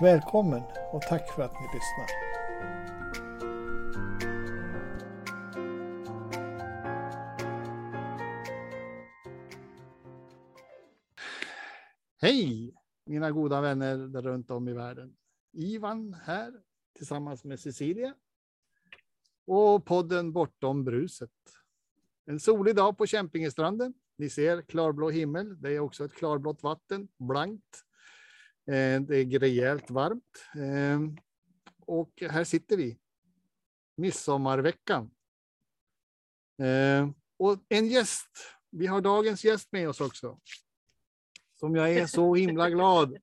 Välkommen och tack för att ni lyssnar. Hej mina goda vänner där runt om i världen. Ivan här tillsammans med Cecilia. Och podden Bortom bruset. En solig dag på Kämpingestranden. Ni ser klarblå himmel. Det är också ett klarblått vatten, blankt. Eh, det är rejält varmt. Eh, och här sitter vi. Midsommarveckan. Eh, och en gäst. Vi har dagens gäst med oss också. Som jag är så himla glad.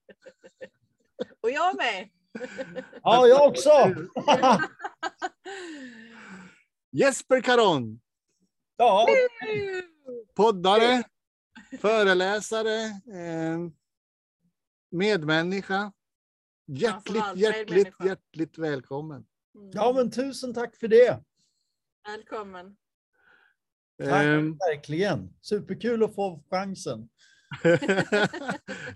Och jag med. Ja, jag också. Jesper Caron. Ja. Poddare, föreläsare, medmänniska. Hjärtligt, hjärtligt, hjärtligt välkommen. Mm. Ja, men tusen tack för det. Välkommen. Tack, um, verkligen. Superkul att få chansen.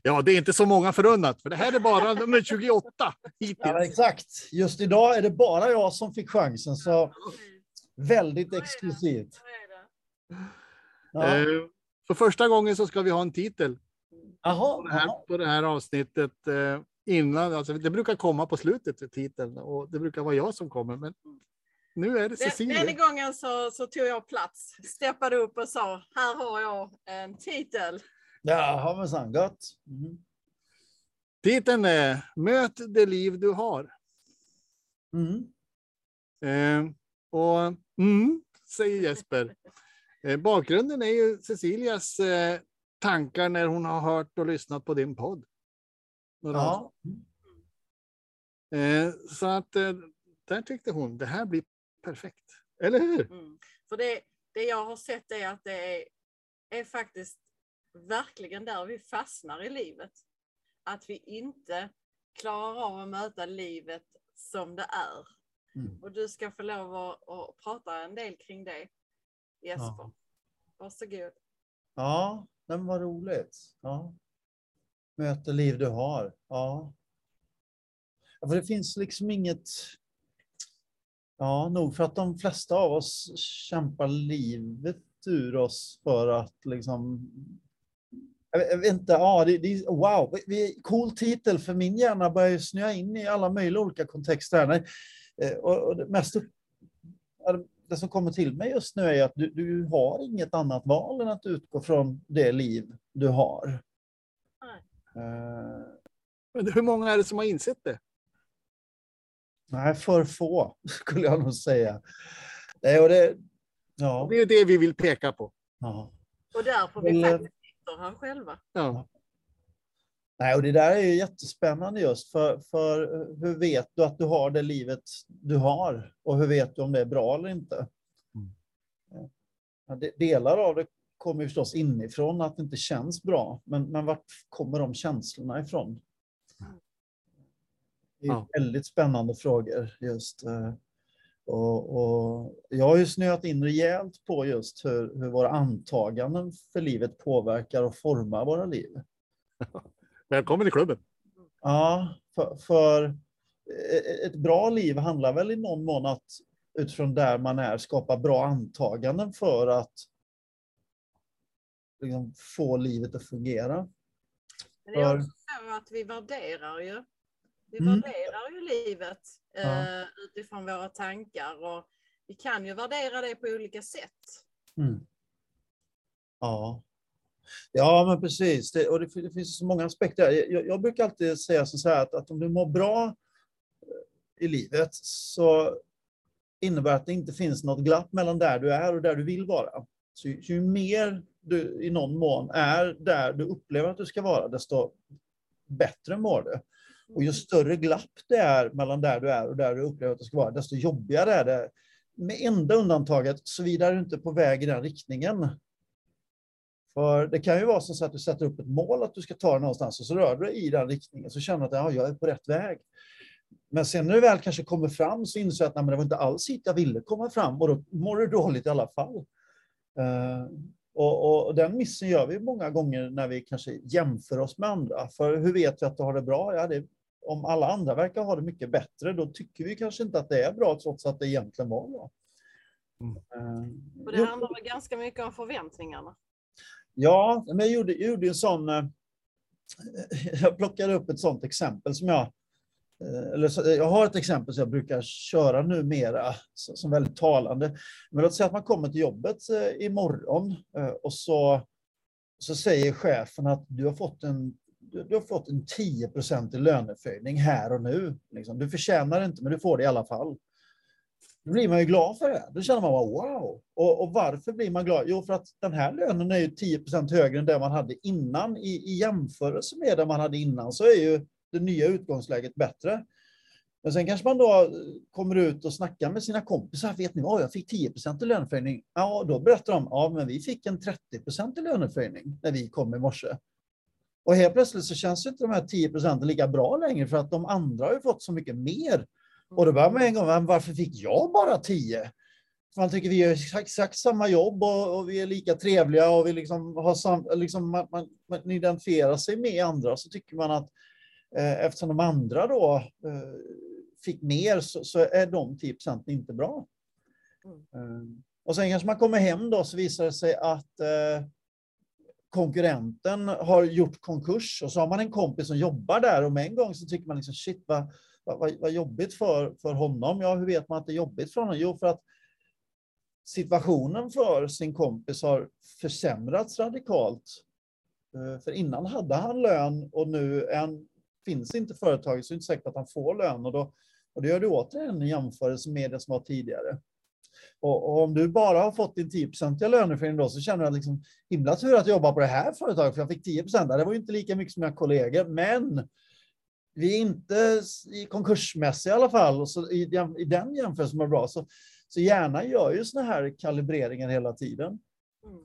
ja, det är inte så många förunnat, för det här är bara nummer 28 hittills. Ja, exakt. Just idag är det bara jag som fick chansen, så väldigt exklusivt. Ja. Uh, för första gången så ska vi ha en titel Aha, på, det här, på det här avsnittet eh, innan. Alltså, det brukar komma på slutet, titeln, och det brukar vara jag som kommer. Men nu är det Cecilia. Den, den gången så, så tog jag plats, steppade upp och sa, här har jag en titel. Ja, men sant gott. Mm. Titeln är Möt det liv du har. Mm. Eh, och mm, säger Jesper. Eh, bakgrunden är ju Cecilias eh, tankar när hon har hört och lyssnat på din podd. Ja. Eh, så att eh, där tyckte hon det här blir perfekt. Eller hur? Mm. För det, det jag har sett är att det är, är faktiskt verkligen där vi fastnar i livet. Att vi inte klarar av att möta livet som det är. Mm. Och du ska få lov att, att, prata en del kring det, Jesper. Ja. Varsågod. Ja, men vad roligt. Ja. Möte liv du har. Ja. ja. För det finns liksom inget... Ja, nog för att de flesta av oss kämpar livet ur oss för att liksom... Jag vet inte, ja, det, det, wow, cool titel för min hjärna börjar snöa in i alla möjliga olika kontexter. Eh, och, och det mest det som kommer till mig just nu är att du, du har inget annat val än att utgå från det liv du har. Uh, Men hur många är det som har insett det? Nej, för få skulle jag nog säga. Det, och det, ja. det är det vi vill peka på. Ja. Och därför vi faktiskt sitter här själva. Ja. Nej, och det där är ju jättespännande just för, för hur vet du att du har det livet du har? Och hur vet du om det är bra eller inte? Mm. Ja, delar av det kommer ju förstås inifrån, att det inte känns bra. Men, men vart kommer de känslorna ifrån? Det är ja. väldigt spännande frågor just. Eh, och, och, jag har ju snöat in rejält på just hur, hur våra antaganden för livet påverkar och formar våra liv. Välkommen i klubben. Ja, för, för, ett bra liv handlar väl i någon mån att utifrån där man är skapa bra antaganden för att liksom, få livet att fungera. Men det är också så att vi värderar ju. Vi mm. värderar ju livet ja. eh, utifrån våra tankar och vi kan ju värdera det på olika sätt. Mm. Ja. Ja, men precis. Det, och det, det finns så många aspekter. Jag, jag brukar alltid säga så här att, att om du mår bra eh, i livet så innebär att det inte finns något glapp mellan där du är och där du vill vara. Så ju, ju mer du i någon mån är där du upplever att du ska vara, desto bättre mår du. Och ju större glapp det är mellan där du är och där du upplever att det ska vara, desto jobbigare är det. Med enda undantaget, såvida du inte är på väg i den riktningen. För det kan ju vara så att du sätter upp ett mål att du ska ta det någonstans och så rör du dig i den riktningen så känner du att ja, jag är på rätt väg. Men sen när du väl kanske kommer fram så inser du att nej, men det var inte alls hit jag ville komma fram och då mår du dåligt i alla fall. Uh, och, och, den missen gör vi många gånger när vi kanske jämför oss med andra. För hur vet vi att du har det bra? Ja, det, om alla andra verkar ha det mycket bättre, då tycker vi kanske inte att det är bra trots att det egentligen var bra. Mm. Uh, och det handlar väl ganska mycket om förväntningarna? Ja, men jag gjorde, jag gjorde en sån... Eh, jag plockade upp ett sånt exempel som jag eh, eller jag har ett exempel som jag brukar köra numera som väldigt talande. Men låt säga att man kommer till jobbet eh, imorgon och så, så säger chefen att du har fått en du har fått en 10 i löneförhöjning här och nu. Liksom. Du förtjänar inte, men du får det i alla fall. Då blir man ju glad för det. Då känner man bara wow. Och, och varför blir man glad? Jo, för att den här lönen är ju 10% högre än det man hade innan. I, I jämförelse med det man hade innan så är ju det nya utgångsläget bättre. Men sen kanske man då kommer ut och snackar med sina kompisar. Vet ni vad, jag fick 10% i löneförhöjning. Ja, då berättar de, ja, men vi fick en 30 i löneförhöjning när vi kom i morse. Och helt plötsligt så känns inte de här 10 procenten lika bra längre för att de andra har ju fått så mycket mer. Och då börjar man en gång, men varför fick jag bara 10? Man tycker vi gör exakt samma jobb och, och, vi är lika trevliga och vi liksom har sam, liksom man, man, man identifierar sig med andra så tycker man att Eh, eftersom de andra då eh, fick mer så, så är de 10 inte bra. Mm. Eh, och sen kanske man kommer hem då så visar det sig att konkurrenten har gjort konkurs och så har man en kompis som jobbar där och med en gång så tycker man liksom shit vad, vad, vad jobbigt för, för honom. Ja, hur vet man att det är jobbigt för honom? Jo, för att situationen för sin kompis har försämrats radikalt. Eh, för innan hade han lön och nu är finns inte företaget så är det inte säkert att han får lön och då, och det gör du återigen en jämförelse med det som var tidigare. Och, och om du bara har fått din 10-procentiga löneförhöjning då så känner du att liksom, himla tur att jobba på det här företaget för jag fick 10 procent. Det var ju inte lika mycket som mina kollegor, men vi är inte i konkursmässiga i alla fall. Och så i, i den jämförelsen var bra. Så, så hjärnan gör ju såna här kalibreringar hela tiden. Mm.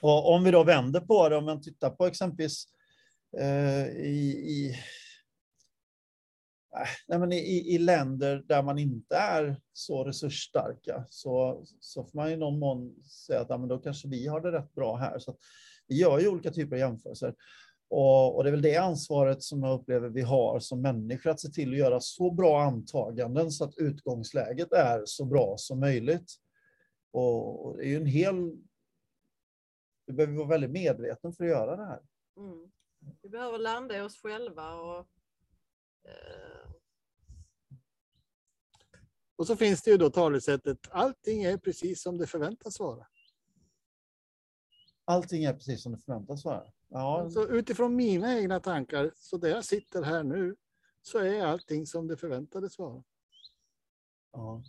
Och om vi då vänder på det, om man tittar på exempelvis eh, i, i Äh, nej, men i, i länder där man inte är så resursstarka så, så får man i någon mån säga att ja, men då kanske vi har det rätt bra här. Så vi gör ju olika typer av jämförelser. Och, och, det är väl det ansvaret som jag upplever vi har som människor, att se till att göra så bra antaganden så att utgångsläget är så bra som möjligt. Och det är ju en hel... Vi behöver vara väldigt medvetna för att göra det här. Mm. Vi behöver landa i oss själva och Eh. Och så finns det ju då talesättet allting är precis som det förväntas vara. Allting är precis som det förväntas vara. Ja. Så utifrån mina egna tankar, så där jag sitter här nu, så är allting som det förväntades vara. Ja.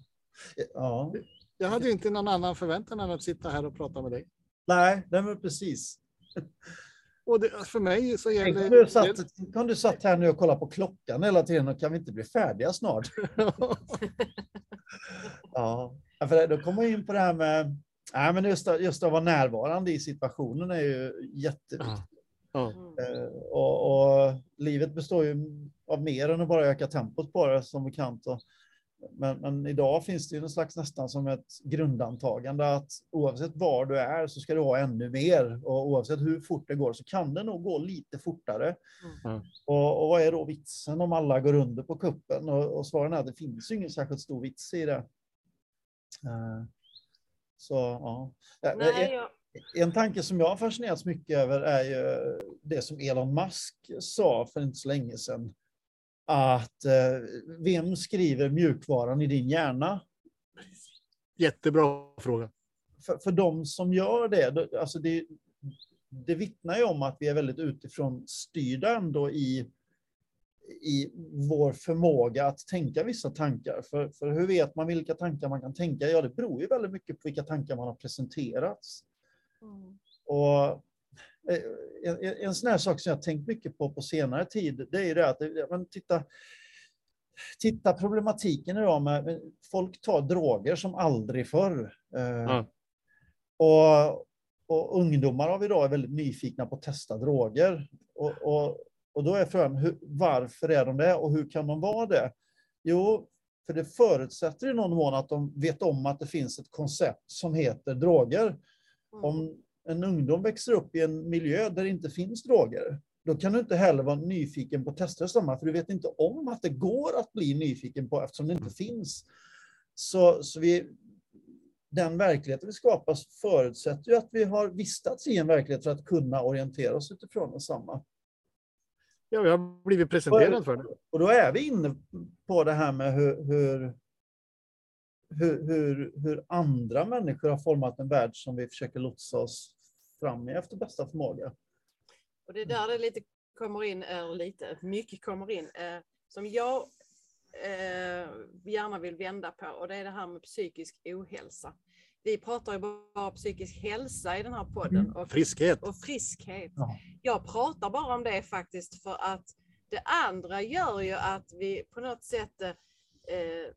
ja. Jag hade inte någon annan förväntan än att sitta här och prata med dig. Nej, det var precis. Och det, för mig så gäller... Tänk om du, satt, kan du satt här nu och kollat på klockan hela tiden och kan vi inte bli färdiga snart? ja, för då kommer vi in på det här med... Nej, men just, just att vara närvarande i situationen är ju jätteviktigt. Ja. Eh, och, och, livet består ju av mer än att bara öka tempot på det som bekant. Och, men, men, idag finns det ju en slags nästan som ett grundantagande att oavsett var du är så ska du ha ännu mer och oavsett hur fort det går så kan det nog gå lite fortare. Mm. Och, och, vad är då vitsen om alla går under på kuppen? Och, och svaren är att det finns ju ingen särskilt stor vits i det. Så ja. Nej, jag... En tanke som jag har fascinerats mycket över är ju det som Elon Musk sa för inte så länge sedan att eh, vem skriver mjukvaran i din hjärna? Jättebra fråga. För, för de som gör det, alltså det, det vittnar ju om att vi är väldigt utifrån styrda ändå i, i vår förmåga att tänka vissa tankar. För, för hur vet man vilka tankar man kan tänka? Ja, det beror ju väldigt mycket på vilka tankar man har presenterats. Mm. Och eh, en, en sån här sak som jag tänkt mycket på på senare tid, det är ju det att men titta, titta problematiken idag med folk tar droger som aldrig förr. Mm. Och, och ungdomar av idag är väldigt nyfikna på att testa droger. Och, och, och då är frågan, hur, varför är de det och hur kan de vara det? Jo, för det förutsätter i någon mån att de vet om att det finns ett koncept som heter droger. Mm. Om en ungdom växer upp i en miljö där det inte finns droger, då kan du inte heller vara nyfiken på att testa samma, för du vet inte om att det går att bli nyfiken på eftersom det inte mm. finns. Så, så vi, den verkligheten vi skapar förutsätter ju att vi har vistats i en verklighet för att kunna orientera oss utifrån densamma. Ja, vi har blivit presenterad för det. Och då är vi inne på det här med hur, hur, hur, hur, hur andra människor har format en värld som vi försöker lotsa oss fram i efter bästa förmåga. Och det är där det lite kommer in, eller lite, mycket kommer in, eh, som jag eh, gärna vill vända på och det är det här med psykisk ohälsa. Vi pratar ju bara om psykisk hälsa i den här podden. Mm. Och friskhet. Och friskhet. Ja. Jag pratar bara om det faktiskt för att det andra gör ju att vi på något sätt eh,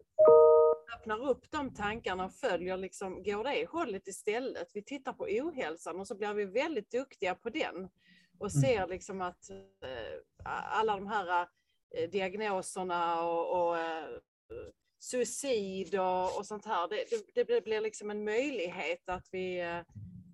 öppnar upp de tankarna och följer, liksom, går det hållet istället. Vi tittar på ohälsan och så blir vi väldigt duktiga på den och mm. ser liksom att eh, alla de här eh, diagnoserna och, och eh, suicid och, och sånt här. Det, det, det, blir liksom en möjlighet att vi, eh,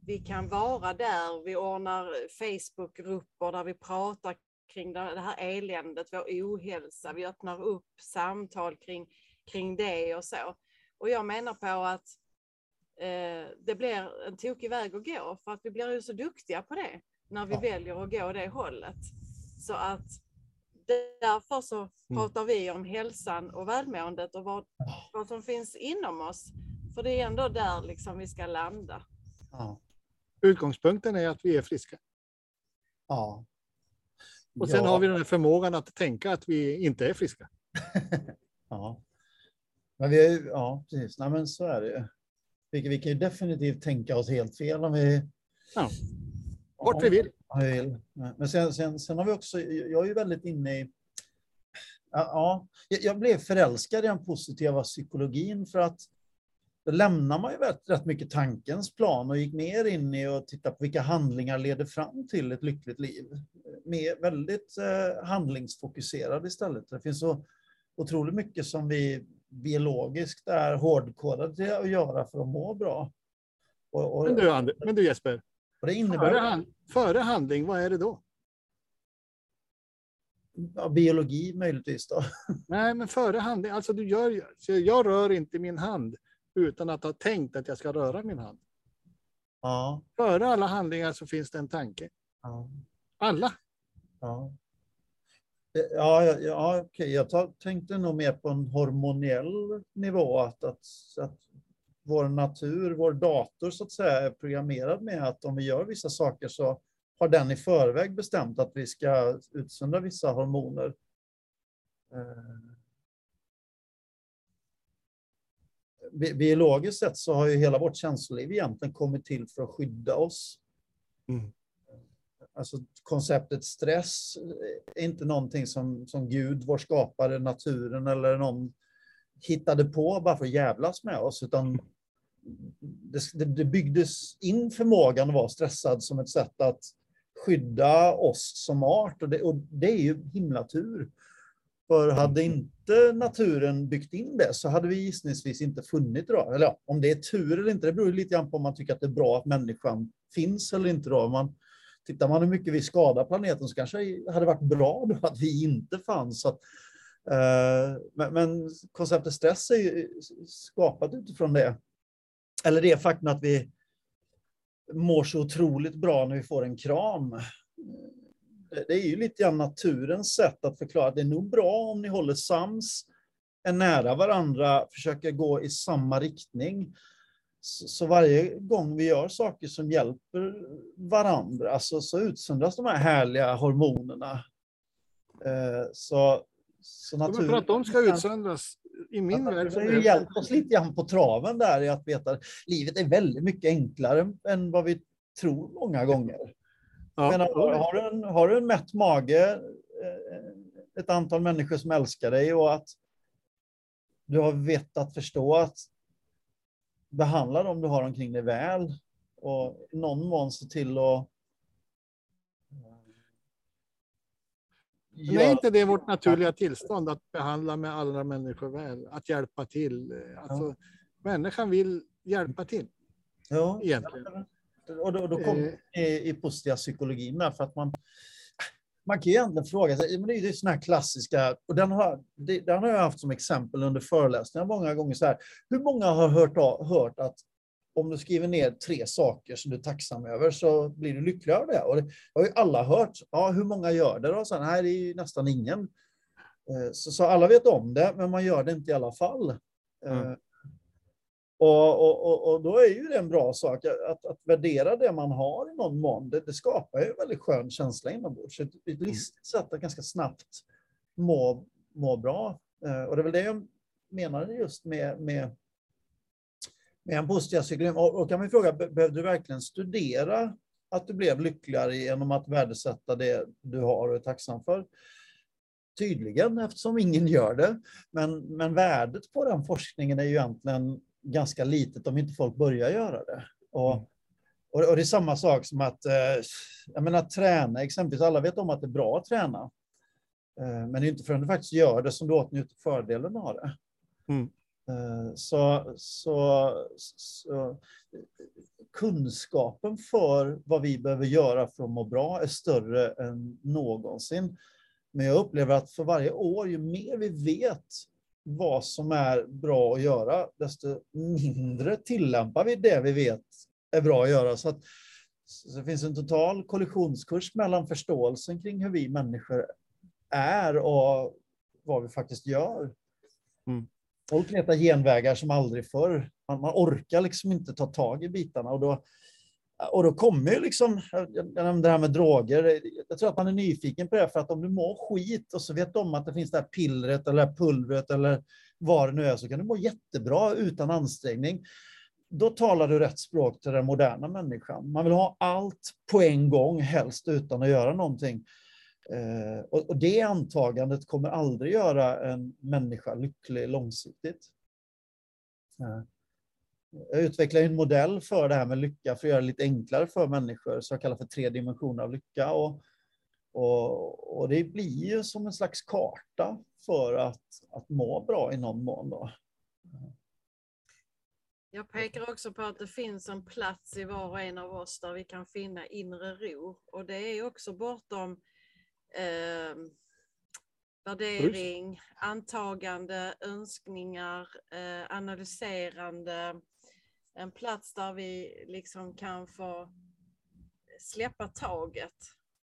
vi kan vara där. Vi ordnar Facebookgrupper där vi pratar kring det här eländet, vår ohälsa. Vi öppnar upp samtal kring, kring det och så. Och jag menar på att eh, det blir en tokig väg att gå för att vi blir ju så duktiga på det när vi väljer att gå det hållet. Så att därför så mm. pratar vi om hälsan och välmåendet och vad, vad som finns inom oss. För det är ändå där liksom vi ska landa. Ja. Utgångspunkten är att vi är friska. Ja. Och sen ja. har vi den här förmågan att tänka att vi inte är friska. ja. Men vi är, ja, precis. Nej, men så är det vi, vi kan ju definitivt tänka oss helt fel om vi... Ja. Vart vi vill. Men sen, sen, sen har vi också, jag är ju väldigt inne i, ja, jag blev förälskad i den positiva psykologin för att då lämnar man ju rätt, mycket tankens plan och gick mer in i att titta på vilka handlingar leder fram till ett lyckligt liv. Mer, väldigt eh, handlingsfokuserad istället. Det finns så otroligt mycket som vi biologiskt är hårdkodade till att göra för att må bra. Och, och, men, du, men du Jesper, och det innebär... före, hand, före handling, vad är det då? Ja, biologi möjligtvis då. Nej, men före handling, alltså du gör, jag rör inte min hand utan att ha tänkt att jag ska röra min hand. Ja. Före alla handlingar så finns det en tanke. Ja. Alla. Ja. Ja, ja, ja okej. Jag tänkte nog mer på en hormoniell nivå, att, att, att vår natur, vår dator så att säga, är programmerad med att om vi gör vissa saker så har den i förväg bestämt att vi ska utsöndra vissa hormoner. Eh, biologiskt sett så har ju hela vårt känsloliv egentligen kommit till för att skydda oss. Mm. Alltså konceptet stress är inte någonting som, som Gud, vår skapare, naturen eller någon hittade på bara för att jävlas med oss, utan det, det byggdes in förmågan att vara stressad som ett sätt att skydda oss som art. Och det, och det är ju himla tur. För hade inte naturen byggt in det så hade vi gissningsvis inte funnit då. Eller ja, om det är tur eller inte, det beror lite grann på om man tycker att det är bra att människan finns eller inte. Då. Man, tittar man hur mycket vi skadar planeten så kanske det hade varit bra då att vi inte fanns. Så att, Eh, men, men konceptet stress är ju skapat utifrån det eller det faktum att vi mår så otroligt bra när vi får en kram. Det är ju lite grann naturens sätt att förklara att det är nog bra om ni håller sams, är nära varandra, försöker gå i samma riktning. Så varje gång vi gör saker som hjälper varandra så, så utsöndras de här härliga hormonerna. Eh, så, så naturen... För att de ska utsöndras i min värld... Det har hjälpt oss lite grann på traven där i att veta. Att livet är väldigt mycket enklare än vad vi tror många gånger. Ja, det- har, du en, har du en mätt mage, eh, ett antal människor som älskar dig och att du har vett att förstå att behandla dem du har omkring dig väl och i någon mån se till att Men är inte det vårt naturliga tillstånd att behandla med alla människor väl, att hjälpa till? Alltså, Människan vill hjälpa till Ja, egentligen. och då, då kommer Eh, i, i positiva psykologin med för att man man kan ju egentligen fråga sig, men det är ju sådana här klassiska, och den har, den har jag haft som exempel under föreläsningar många gånger så här. Hur många har hört, hört att om du skriver ner tre saker som du är tacksam över så blir du lycklig av det? Och det har ju alla hört. Ja, hur många gör det då? Så, nej, det är ju nästan ingen. Eh, Så, så alla vet om det, men man gör det inte i alla fall. Eh, Mm. Och, och, och, och då är ju det en bra sak, att, att värdera det man har i någon mån. Det, det skapar ju en väldigt skön känsla inombords. Ett, ett listigt sätt att ganska snabbt må, må bra. Eh, Och det är väl det jag menade just med, med, med en positiv psykologi. Och, och kan man fråga, be- behövde du verkligen studera att du blev lyckligare genom att värdesätta det du har och är tacksam för? Tydligen, eftersom ingen gör det. Men, men värdet på den forskningen är ju egentligen ganska litet om inte folk börjar göra det. Och, Mm. och, och det är samma sak som att, eh, jag menar träna exempelvis, alla vet om att det är bra att träna. Eh, men det är inte förrän du faktiskt gör det som du åtnjuter fördelen av det. Mm. Eh, så, så, så kunskapen för vad vi behöver göra för att må bra är större än någonsin. Men jag upplever att för varje år, ju mer vi vet vad som är bra att göra, desto mindre tillämpar vi det vi vet är bra att göra. Så, att, så det finns en total kollisionskurs mellan förståelsen kring hur vi människor är och vad vi faktiskt gör. Mm. Folk letar genvägar som aldrig förr. Man, man orkar liksom inte ta tag i bitarna. Och då, och då kommer ju liksom, jag nämnde det här med droger, jag tror att man är nyfiken på det, för att om du mår skit och så vet de att det finns det här pillret eller här pulvret eller vad det nu är, så kan du må jättebra utan ansträngning. Då talar du rätt språk till den moderna människan. Man vill ha allt på en gång, helst utan att göra någonting. Eh, och, och det antagandet kommer aldrig göra en människa lycklig långsiktigt. Eh, jag utvecklar en modell för det här med lycka för att göra det lite enklare för människor, så jag kallar för tre dimensioner av lycka. Och, och, och det blir ju som en slags karta för att, att må bra i någon mån. Då. Jag pekar också på att det finns en plats i var och en av oss där vi kan finna inre ro. Och det är också bortom eh, värdering, antagande, önskningar, eh, analyserande. En plats där vi liksom kan få släppa taget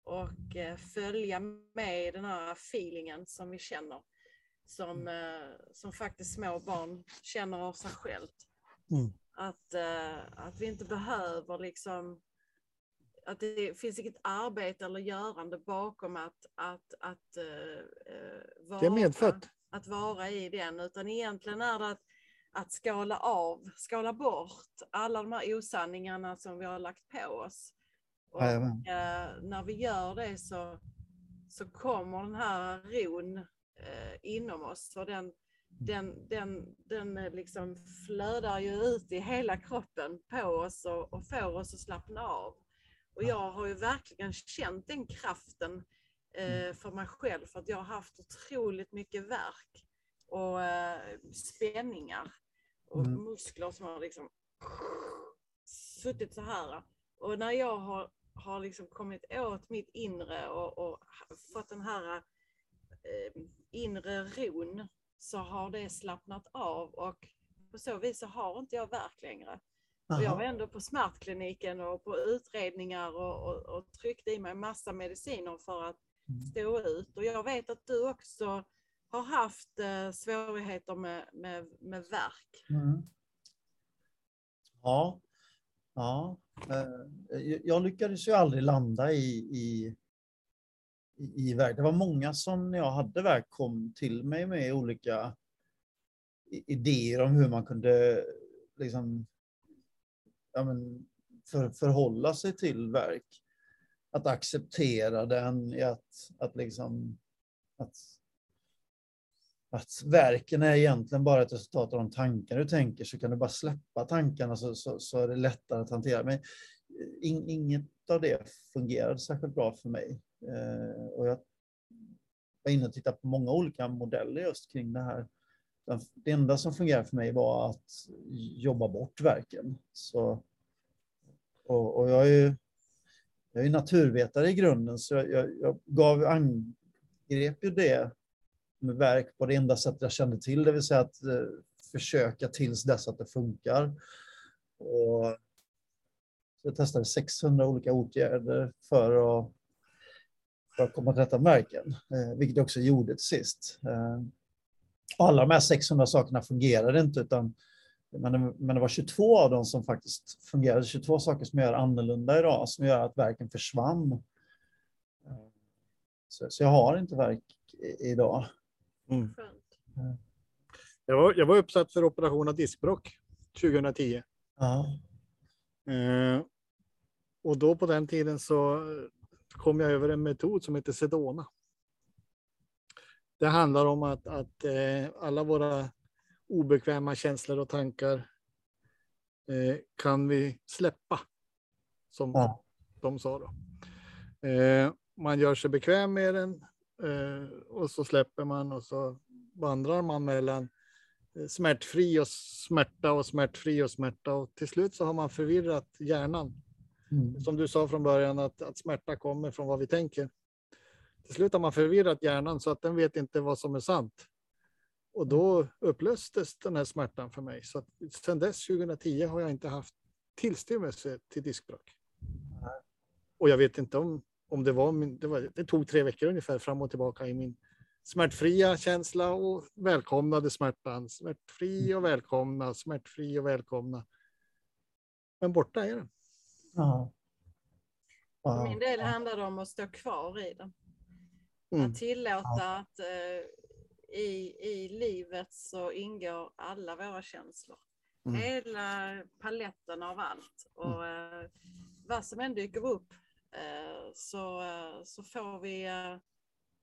och eh, följa med i den här feelingen som vi känner. Som, eh, som faktiskt små barn känner av sig självt. Mm. Att, eh, att vi inte behöver liksom att det finns inget arbete eller görande bakom att, att, att eh, eh, vara, Det är medfött. att vara i den, utan egentligen är det att, att skala av, skala bort alla de här osanningarna som vi har lagt på oss. Och eh, när vi gör det så, så kommer den här ron eh, inom oss och den, den, den, den eh, liksom flödar ju ut i hela kroppen på oss och, och får oss att slappna av. Och jag har ju verkligen känt den kraften eh, för mig själv för att jag har haft otroligt mycket värk och eh, spänningar och Mm. muskler som har liksom suttit så här. Och när jag har, har liksom kommit åt mitt inre och, och fått den här eh, inre ron så har det slappnat av och på så vis så har inte jag värk längre. Och jag var ändå på smärtkliniken och på utredningar och, och, och tryckte i mig massa mediciner för att Mm. stå ut. Och jag vet att du också har haft eh, svårigheter med, med, med värk. Mm. Ja. ja. Eh, Jag lyckades ju aldrig landa i, i, i, värk. Det var många som när jag hade värk kom till mig med olika idéer om hur man kunde liksom, ja, men, för, förhålla sig till verk. att acceptera den, i att, att liksom att, att verken är egentligen bara ett resultat av de tankar du tänker, så kan du bara släppa tankarna så, så, så är det lättare att hantera. Men eh, in, inget av det fungerade särskilt bra för mig. Eh, och jag var inne och tittade på många olika modeller just kring det här. Det enda som fungerade för mig var att jobba bort verken. Så, och, och jag är ju jag är naturvetare i grunden, så jag, jag, jag gav, angrep ju det med verk på det enda sättet jag kände till, det vill säga att eh, försöka tills dess att det funkar. Och jag testade 600 olika åtgärder för att, för att komma till rätta med verken, eh, vilket jag också gjorde till sist. Eh, alla de här 600 sakerna fungerade inte, utan men, men det var 22 av dem som faktiskt fungerade, 22 saker som jag gör annorlunda idag, som gör att verken försvann. Så, så jag har inte verk idag. Mm. Jag, var, jag var uppsatt för operation av diskbråck 2010. Ja. Eh, och då på den tiden så kom jag över en metod som heter Sedona. Det handlar om att, att eh, alla våra obekväma känslor och tankar eh, kan vi släppa, som ja. de sa. Då. Eh, man gör sig bekväm med den och så släpper man och så vandrar man mellan smärtfri och smärta och smärtfri och smärta och till slut så har man förvirrat hjärnan. Mm. Som du sa från början att, att smärta kommer från vad vi tänker. Till slut har man förvirrat hjärnan så att den vet inte vad som är sant. Och då upplöstes den här smärtan för mig. Så att sedan dess, 2010, har jag inte haft tillstymmelse till diskbråck. Och jag vet inte om, om det var, min, det var... Det tog tre veckor ungefär fram och tillbaka i min smärtfria känsla och välkomnade smärtan. Smärtfri och välkomna, smärtfri och välkomna. Men borta är den. Ja. För min del handlar det om att stå kvar i den. Mm. Att tillåta att eh, i, i livet så ingår alla våra känslor. Mm. Hela paletten av allt. Och mm. eh, vad som än dyker upp eh, så, eh, så får vi eh,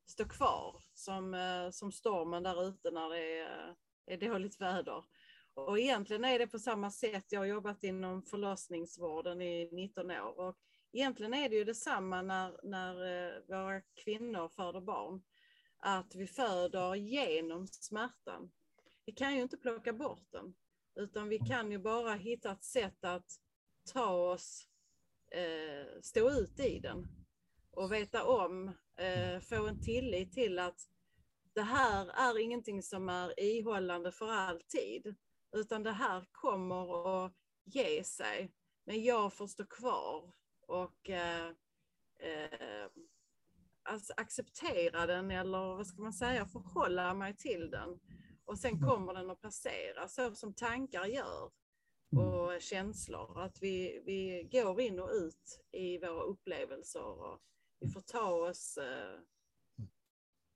stå kvar som, eh, som stormen där ute när det är, är dåligt väder. Och egentligen är det på samma sätt. Jag har jobbat inom förlossningsvården i 19 år. Och egentligen är det ju detsamma när, när eh, våra kvinnor föder barn att vi föder genom smärtan. Vi kan ju inte plocka bort den, utan vi kan ju bara hitta ett sätt att ta oss, eh, stå ut i den och veta om, eh, få en tillit till att det här är ingenting som är ihållande för alltid, utan det här kommer att ge sig. Men jag får stå kvar och eh, eh, alltså acceptera den eller vad ska man säga, förhålla mig till den. Och sen mm. kommer den att passera, så som tankar gör mm. och känslor. Att vi, vi går in och ut i våra upplevelser och vi får ta oss eh,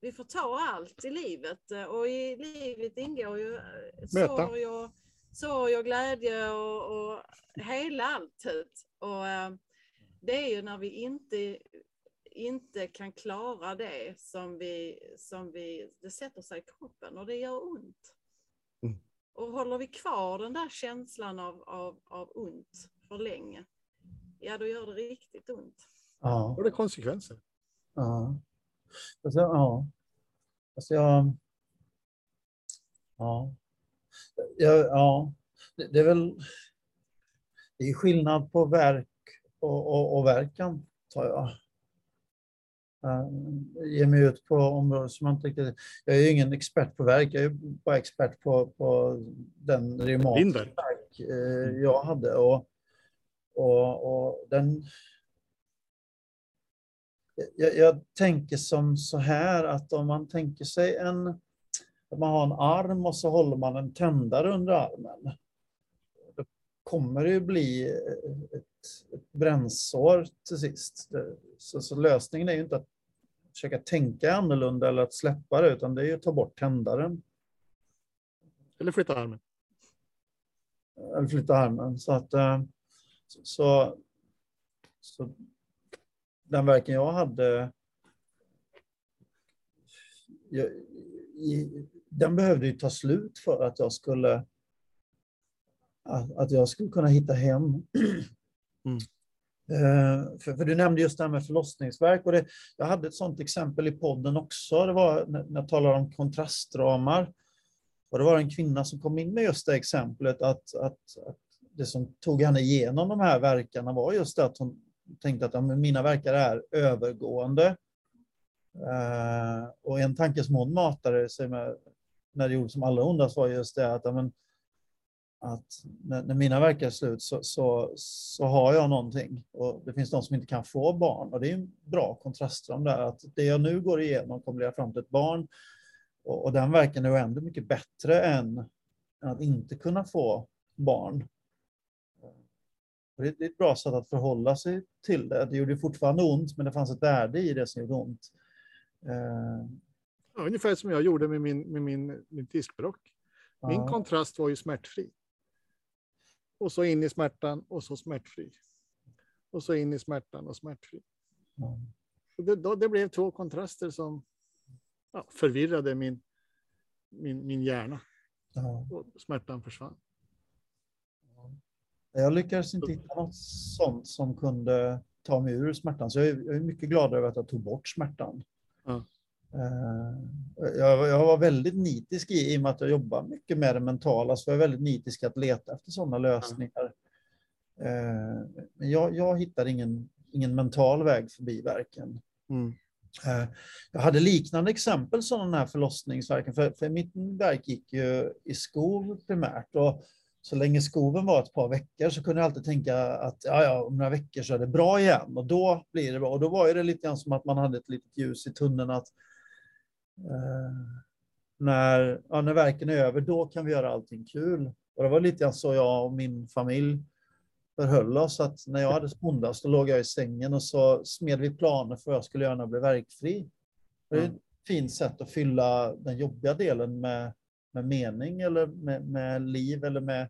vi får ta allt i livet och i livet ingår ju eh, sorg och, sorg och glädje och, och hela alltet. Och eh, det är ju när vi inte inte kan klara det som vi, som vi, det sätter sig i kroppen och det gör ont. Mm. Och håller vi kvar den där känslan av, av, av ont för länge, ja då gör det riktigt ont. Ja. Och det konsekvenser. Ja. Alltså, ja. Alltså, jag... Ja. Ja, ja. Det, det är väl... Det är skillnad på verk och, och, och verkan, tar jag. Uh, ge mig ut på områden som man inte riktigt... Jag är ju ingen expert på verk, jag är bara expert på, på den reumatiska verk uh, jag hade. Och, och, och den... Jag, jag, tänker som så här att om man tänker sig en... Att man har en arm och så håller man en tändare under armen. Kommer det ju bli ett, ett brännsår till sist. Så, så lösningen är ju inte att försöka tänka annorlunda eller att släppa det, utan det är ju att ta bort tändaren. Eller flytta armen. Eller flytta armen. Så att... Eh, så, så den verken jag hade, jag, i, den behövde ju ta slut för att jag skulle att, att jag skulle kunna hitta hem. Mm. Eh, för, för, du nämnde just det här med förlossningsverk. Och det, jag hade ett sådant exempel i podden också. Det var när jag talade om kontrastramar. Och det var en kvinna som kom in med just det exemplet att, att, att det som tog henne igenom de här verkarna var just det att hon tänkte att ja, mina verkar är övergående. Uh, och en tanke som hon matade sig med när det gjorde som allra ondast var just det att, ja, men, att när, när, mina verkar är slut så, så, så, har jag någonting. Och det finns de som inte kan få barn. Och det är en bra kontrast om där. Att det jag nu går igenom kommer leda fram till ett barn. Och, och den verkan är ändå mycket bättre än, än att inte kunna få barn. Det är ett bra sätt att förhålla sig till det. Det gjorde fortfarande ont, men det fanns ett värde i det som gjorde ont. Eh, ungefär som jag gjorde med min, med min, min diskbrock. Min kontrast var ju smärtfri. Och så in i smärtan och så smärtfri. Och så in i smärtan och smärtfri. Ja. Det, då, det blev två kontraster som ja, förvirrade min, min, min hjärna. Ja. Och smärtan försvann. Jag lyckades inte hitta något sånt som kunde ta mig ur smärtan, så jag är, mycket glad över att jag tog bort smärtan. Ja. Eh, jag, jag, var väldigt nitisk i, i och med att jag jobbar mycket med det mentala, så jag är väldigt nitisk att leta efter sådana lösningar. Mm. Men jag, jag hittar ingen, ingen mental väg förbi verken. Mm. Eh, jag hade liknande exempel som den här förlossningsverken, för, för mitt verk gick ju i skov primärt. Och så länge skoven var ett par veckor så kunde jag alltid tänka att ja, ja, om några veckor så är det bra igen och då blir det bra. Och då var det lite grann som att man hade ett litet ljus i tunneln att eh, när, ja, när verken är över, då kan vi göra allting kul. Och det var lite grann så jag och min familj förhöll oss. Att när jag hade ondast, då låg jag i sängen och så smed vi planer för vad jag skulle göra när jag blev verkfri. Det är ett fint sätt att fylla den jobbiga delen med, med mening eller med, med liv eller med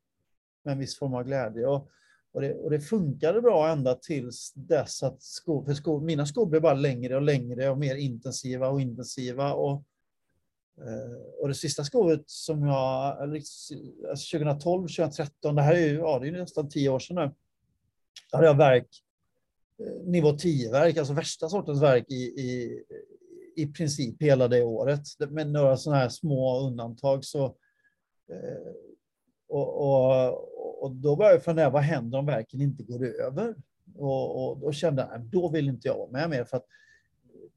med en viss form av glädje. Och, och, det, och det funkade bra ända tills dess att sko, för sko, mina skor blev bara längre och längre och mer intensiva och intensiva. Och, eh, och det sista skovet som jag, alltså 2012, 2013, det här är ju, ja, det är nästan tio år sedan nu, då hade jag verk, eh, nivå 10-verk, alltså värsta sortens verk i, i, i princip hela det året. Med några sådana här små undantag så eh, och, och, och då började jag fundera, vad händer om verken inte går över? Och, och då kände jag, då vill inte jag vara med mer, för att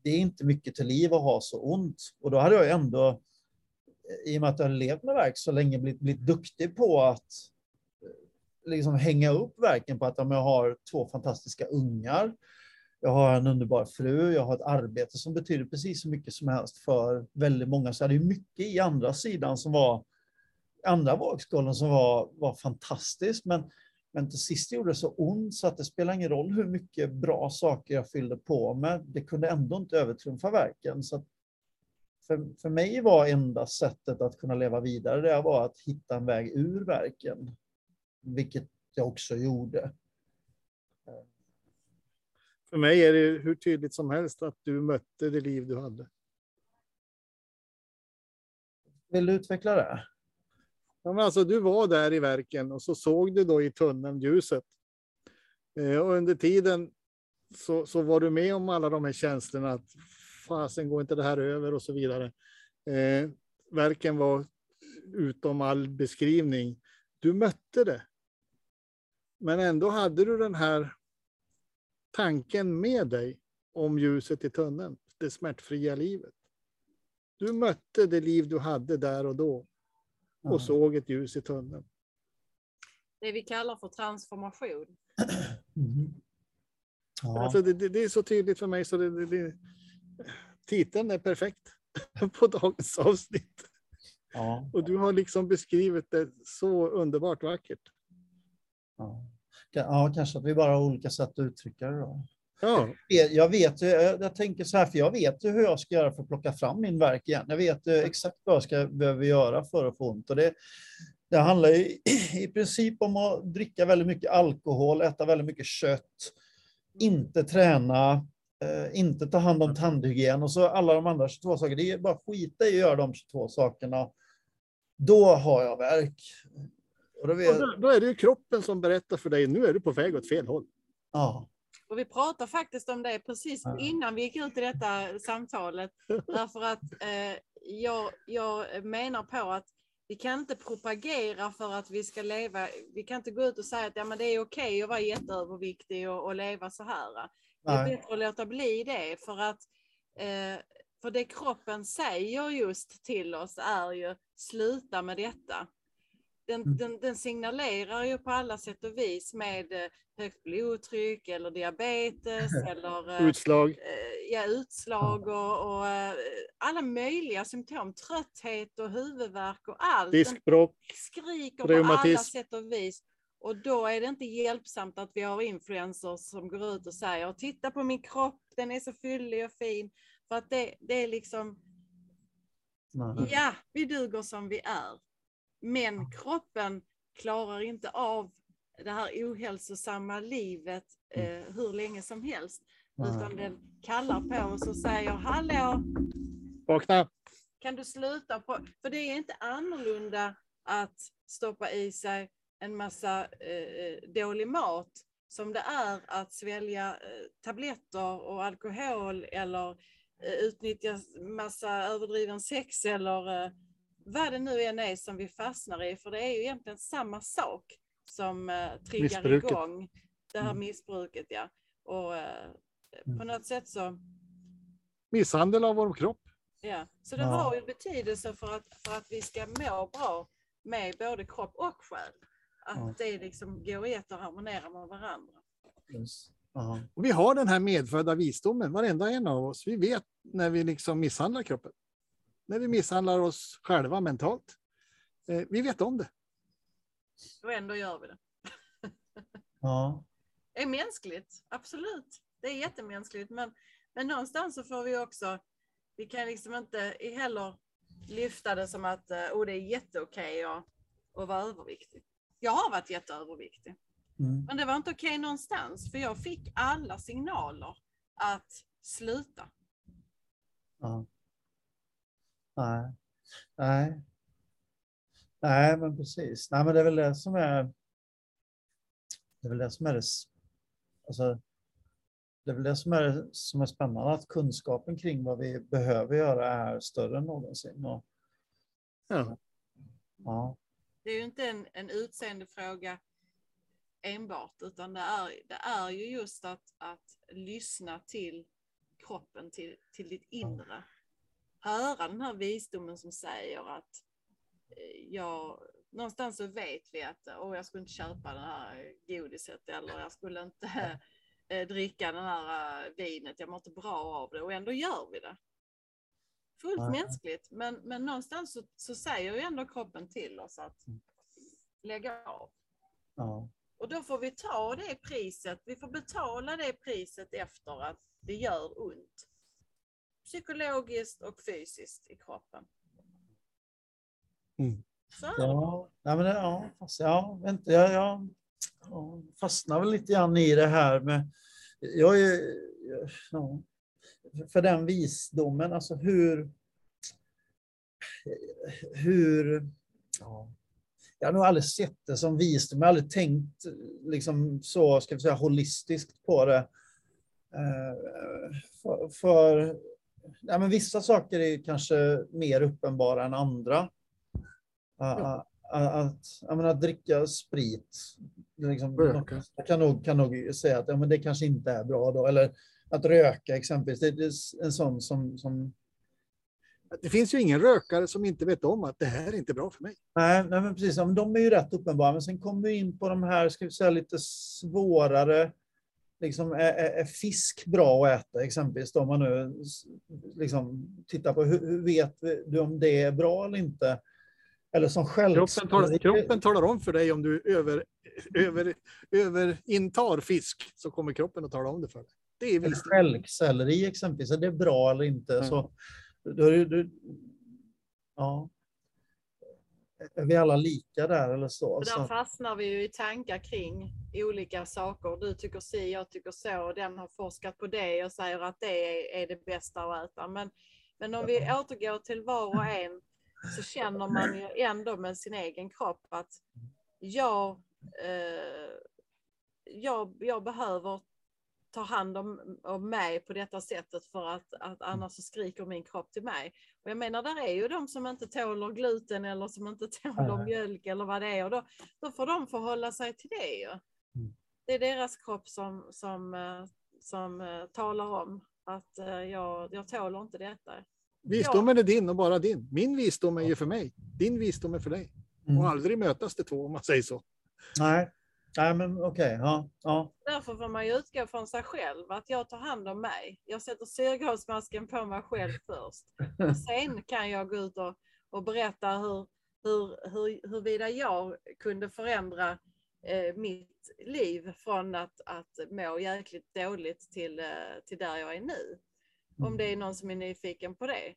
det är inte mycket till liv att ha så ont. Och då hade jag ändå, i och med att jag har levt med verk så länge, blivit, blivit duktig på att eh, liksom hänga upp verken på att om jag har två fantastiska ungar, jag har en underbar fru, jag har ett arbete som betyder precis så mycket som helst för väldigt många. Så det är mycket i andra sidan som var andra vågskålen som var, var fantastiskt. Men, men till sist gjorde det så ont så att det spelar ingen roll hur mycket bra saker jag fyllde på med. Det kunde ändå inte övertrumfa verken. Så för, för mig var enda sättet att kunna leva vidare, det var att hitta en väg ur verken. Vilket jag också gjorde. För mig är det hur tydligt som helst att du mötte det liv du hade. Vill du utveckla det? Ja, men alltså, du var där i verken och så såg du då i tunneln ljuset. Eh, och under tiden så, så var du med om alla de här känslorna att fasen går inte det här över och så vidare. Eh, verken var utom all beskrivning. Du mötte det. Men ändå hade du den här tanken med dig om ljuset i tunneln, det smärtfria livet. Du mötte det liv du hade där och då och mm. såg ett ljus i tunneln. Det vi kallar för transformation. Mm. Ja. Alltså det, det, det, är så tydligt för mig så det, det, titeln är perfekt på dagens avsnitt. Ja. Och du har liksom beskrivit det så underbart vackert. Ja. ja, kanske att vi bara har olika sätt att uttrycka det. Då. Ja. Jag vet, jag, jag tänker så här, för jag vet hur jag ska göra för att plocka fram min verk igen. Jag vet exakt vad jag ska, behöver göra för att få ont. Och det, det handlar i, i princip om att dricka väldigt mycket alkohol, äta väldigt mycket kött, inte träna, eh, inte ta hand om tandhygien och så alla de andra 22 sakerna. Det är bara skita i att göra de 22 sakerna. Då har jag verk. Och då vet, då, då är det ju kroppen som berättar för dig, nu är du på väg åt fel håll. ja, Och vi pratade faktiskt om det precis innan vi gick ut i detta samtalet. Därför att eh, jag, jag menar på att vi kan inte propagera för att vi ska leva. Vi kan inte gå ut och säga att ja, men det är okej att vara jätteöverviktig och, och leva så här. Det är nej, bättre att låta bli det för att eh, för det kroppen säger just till oss är ju sluta med detta. Den, Mm. den, den signalerar ju på alla sätt och vis med eh, högt blodtryck eller diabetes eller eh, Utslag. eh, ja, utslag och, och alla möjliga symptom. Trötthet och huvudvärk och allt. Diskbråck. skriker på alla reumatism. sätt och vis. Och då är det inte hjälpsamt att vi har influencers som går ut och säger titta på min kropp, den är så fyllig och fin. För att det, det är liksom, nej. ja, vi duger som vi är. Men kroppen klarar inte av det här ohälsosamma livet eh, hur länge som helst. Utan den kallar på oss och säger hallå, Vakna. kan du sluta? På? För det är inte annorlunda att stoppa i sig en massa eh, dålig mat som det är att svälja eh, tabletter och alkohol eller eh, utnyttja massa överdriven sex eller eh, vad det nu än är som vi fastnar i. För det är ju egentligen samma sak som eh, triggar Missbruket. igång det här Mm. missbruket. Ja. Och eh, på Mm. något sätt så Misshandel av vår kropp. Ja, så det Ja. har ju betydelse för att, för att vi ska må bra med både kropp och själ. Att Ja. det liksom går i ett och harmonerar med varandra. Ja. Och vi har den här medfödda visdomen, varenda en av oss. Vi vet när vi liksom misshandlar kroppen. När vi misshandlar oss själva mentalt. Eh, vi vet om det. Och ändå gör vi det. Ja. Det är mänskligt, absolut. Det är jättemänskligt. Men, men någonstans så får vi också, vi kan liksom inte heller lyfta det som att eh, oh, det är jätteokej att, att vara överviktig. Jag har varit jätteöverviktig. Mm. Men det var inte okej någonstans, för jag fick alla signaler att sluta. Ja. Nej. Nej. Nej, men precis. Nej, men det är väl det som är. Det är väl det som är det. Alltså, det är väl det som är, som är spännande, att kunskapen kring vad vi behöver göra är större än någonsin. Och, Ja. ja, Det är ju inte en, en utseendefråga enbart, utan det är, det är ju just att, att lyssna till kroppen, till, till ditt inre. Höra den här visdomen som säger att eh, jag, någonstans så vet vi att oh, jag skulle inte köpa det här godiset eller jag skulle inte eh, dricka den här eh, vinet, jag mår inte bra av det och ändå gör vi det. Fullt Nej. mänskligt, men, men någonstans så, så säger ju ändå kroppen till oss att lägga av. ja, Och då får vi ta det priset, vi får betala det priset efter att det gör ont. Psykologiskt och fysiskt i kroppen. Mm. Så ja, nej, men ja, fast, ja, vänta, jag, jag, jag fastnar väl lite grann i det här med. Jag är, ja, för den visdomen, alltså hur. Hur. Ja, jag har nog aldrig sett det som visdom. Jag har aldrig tänkt liksom så, ska vi säga, holistiskt på det. Eh, För, för ja, men vissa saker är kanske mer uppenbara än andra. Ja. Att, menar, att dricka sprit, liksom, Röka. jag kan nog, kan nog säga att ja, men det kanske inte är bra då. Eller att röka exempelvis, det, är en sån som, som Det finns ju ingen rökare som inte vet om att det här är inte bra för mig. Nej, nej men precis. De är ju rätt uppenbara. Men sen kommer vi in på de här, ska vi säga, lite svårare. Liksom, är, är, fisk bra att äta exempelvis? Om man nu liksom, tittar på hur, hur vet du om det är bra eller inte? Eller som själv... Kroppen, talar, kroppen talar om för dig om du över, över, över intar fisk så kommer kroppen att tala om det för dig. Det är visst. stjälkselleri exempelvis, är det bra eller inte? Mm. Så, då är det, du, ja. Är vi alla lika där eller så? Och där fastnar vi ju i tankar kring olika saker. Du tycker si, jag tycker så. Och den har forskat på det och säger att det är, är det bästa att äta. Men, men om vi återgår till var och en så känner man ju ändå med sin egen kropp att jag, eh, jag, jag behöver ta hand om, om mig på detta sättet för att, att annars så skriker min kropp till mig. Och jag menar, där är ju de som inte tåler gluten eller som inte tåler Nej. mjölk eller vad det är. Och då, då får de förhålla sig till det ju. Mm. Det är deras kropp som, som, eh, som eh, talar om att eh, jag, jag tåler inte detta. Visdomen är din och bara din. Min visdom är ju för mig. Din visdom är för dig. Mm. Och aldrig mötas de två om man säger så. Nej. Nej, men okej. Ja, ja. Därför får man ju utgå från sig själv, att jag tar hand om mig. Jag sätter syrgasmasken på mig själv först. Och sen kan jag gå ut och, och berätta hur, hur, hur, huruvida jag kunde förändra eh, mitt liv från att, att må jäkligt dåligt till, eh, till där jag är nu. Om det är någon som är nyfiken på det.